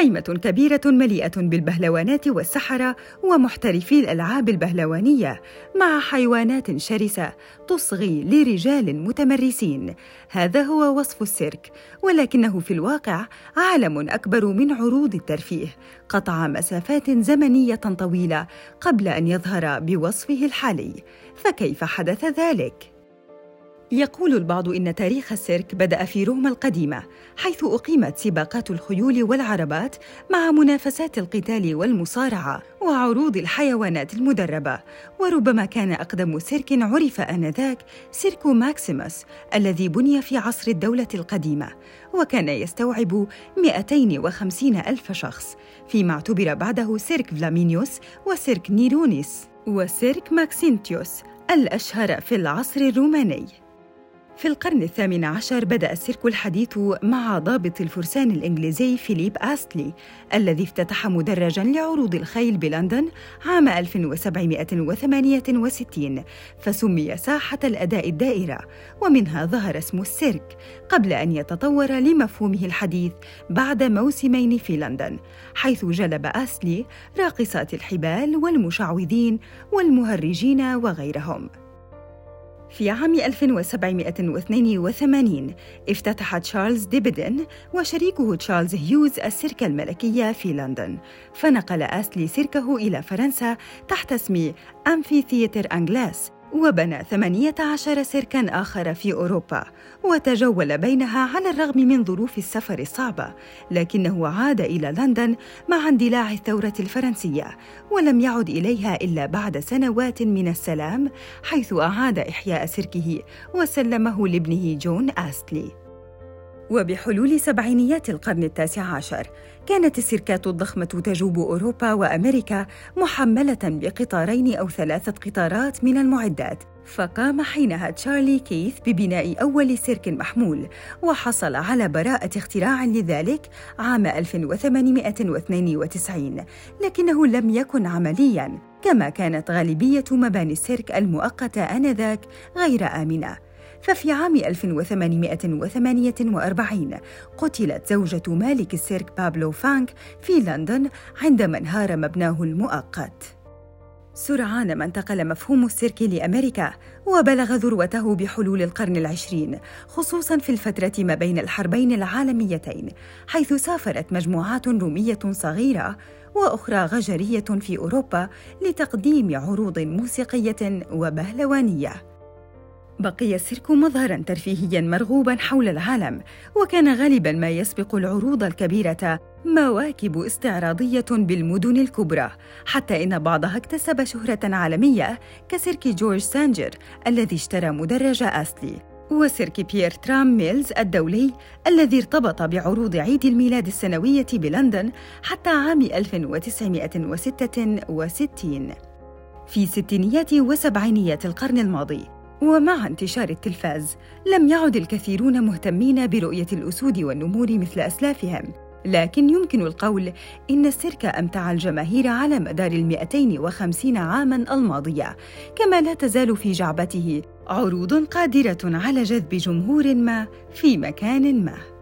خيمة كبيرة مليئة بالبهلوانات والسحرة ومحترفي الألعاب البهلوانية مع حيوانات شرسة تصغي لرجال متمرسين هذا هو وصف السيرك ولكنه في الواقع عالم أكبر من عروض الترفيه قطع مسافات زمنية طويلة قبل أن يظهر بوصفه الحالي فكيف حدث ذلك؟ يقول البعض إن تاريخ السيرك بدأ في روما القديمة، حيث أقيمت سباقات الخيول والعربات مع منافسات القتال والمصارعة وعروض الحيوانات المدربة، وربما كان أقدم سيرك عرف آنذاك سيرك ماكسيموس الذي بني في عصر الدولة القديمة، وكان يستوعب 250 ألف شخص، فيما اعتبر بعده سيرك فلامينيوس وسيرك نيرونيس وسيرك ماكسينتيوس الأشهر في العصر الروماني. في القرن الثامن عشر بدأ السيرك الحديث مع ضابط الفرسان الإنجليزي فيليب آستلي الذي افتتح مدرجاً لعروض الخيل بلندن عام 1768 فسمي ساحة الأداء الدائرة ومنها ظهر اسم السيرك قبل أن يتطور لمفهومه الحديث بعد موسمين في لندن حيث جلب آستلي راقصات الحبال والمشعوذين والمهرجين وغيرهم. في عام 1782 افتتح تشارلز ديبدن وشريكه تشارلز هيوز السيرك الملكية في لندن. فنقل آستلي سيركه إلى فرنسا تحت اسم أمفي ثياتر أنجلاس وبنى 18 سيركا آخر في أوروبا وتجول بينها على الرغم من ظروف السفر الصعبة لكنه عاد إلى لندن مع اندلاع الثورة الفرنسية ولم يعد إليها إلا بعد سنوات من السلام حيث أعاد إحياء سيركه وسلمه لابنه جون آستلي. وبحلول سبعينيات القرن التاسع عشر كانت السيركات الضخمة تجوب أوروبا وأمريكا محملة بقطارين أو ثلاثة قطارات من المعدات. فقام حينها تشارلي كيث ببناء أول سيرك محمول وحصل على براءة اختراع لذلك عام 1892 لكنه لم يكن عملياً كما كانت غالبية مباني السيرك المؤقتة آنذاك غير آمنة. ففي عام 1848 قتلت زوجة مالك السيرك بابلو فانك في لندن عندما انهار مبناه المؤقت. سرعان ما انتقل مفهوم السيرك لأمريكا وبلغ ذروته بحلول القرن العشرين خصوصا في الفترة ما بين الحربين العالميتين حيث سافرت مجموعات رومية صغيرة وأخرى غجرية في أوروبا لتقديم عروض موسيقية وبهلوانية. بقي السيرك مظهرا ترفيهيا مرغوبا حول العالم وكان غالبا ما يسبق العروض الكبيرة مواكب استعراضية بالمدن الكبرى حتى إن بعضها اكتسب شهرة عالمية كسيرك جورج سانجر الذي اشترى مدرج أستلي وسيرك بيرترام ميلز الدولي الذي ارتبط بعروض عيد الميلاد السنوية بلندن حتى عام 1966 في ستينيات وسبعينيات القرن الماضي ومع انتشار التلفاز لم يعد الكثيرون مهتمين برؤية الأسود والنمور مثل أسلافهم. لكن يمكن القول إن السيرك أمتع الجماهير على مدار المئتين وخمسين عاماً الماضية كما لا تزال في جعبته عروض قادرة على جذب جمهور ما في مكان ما.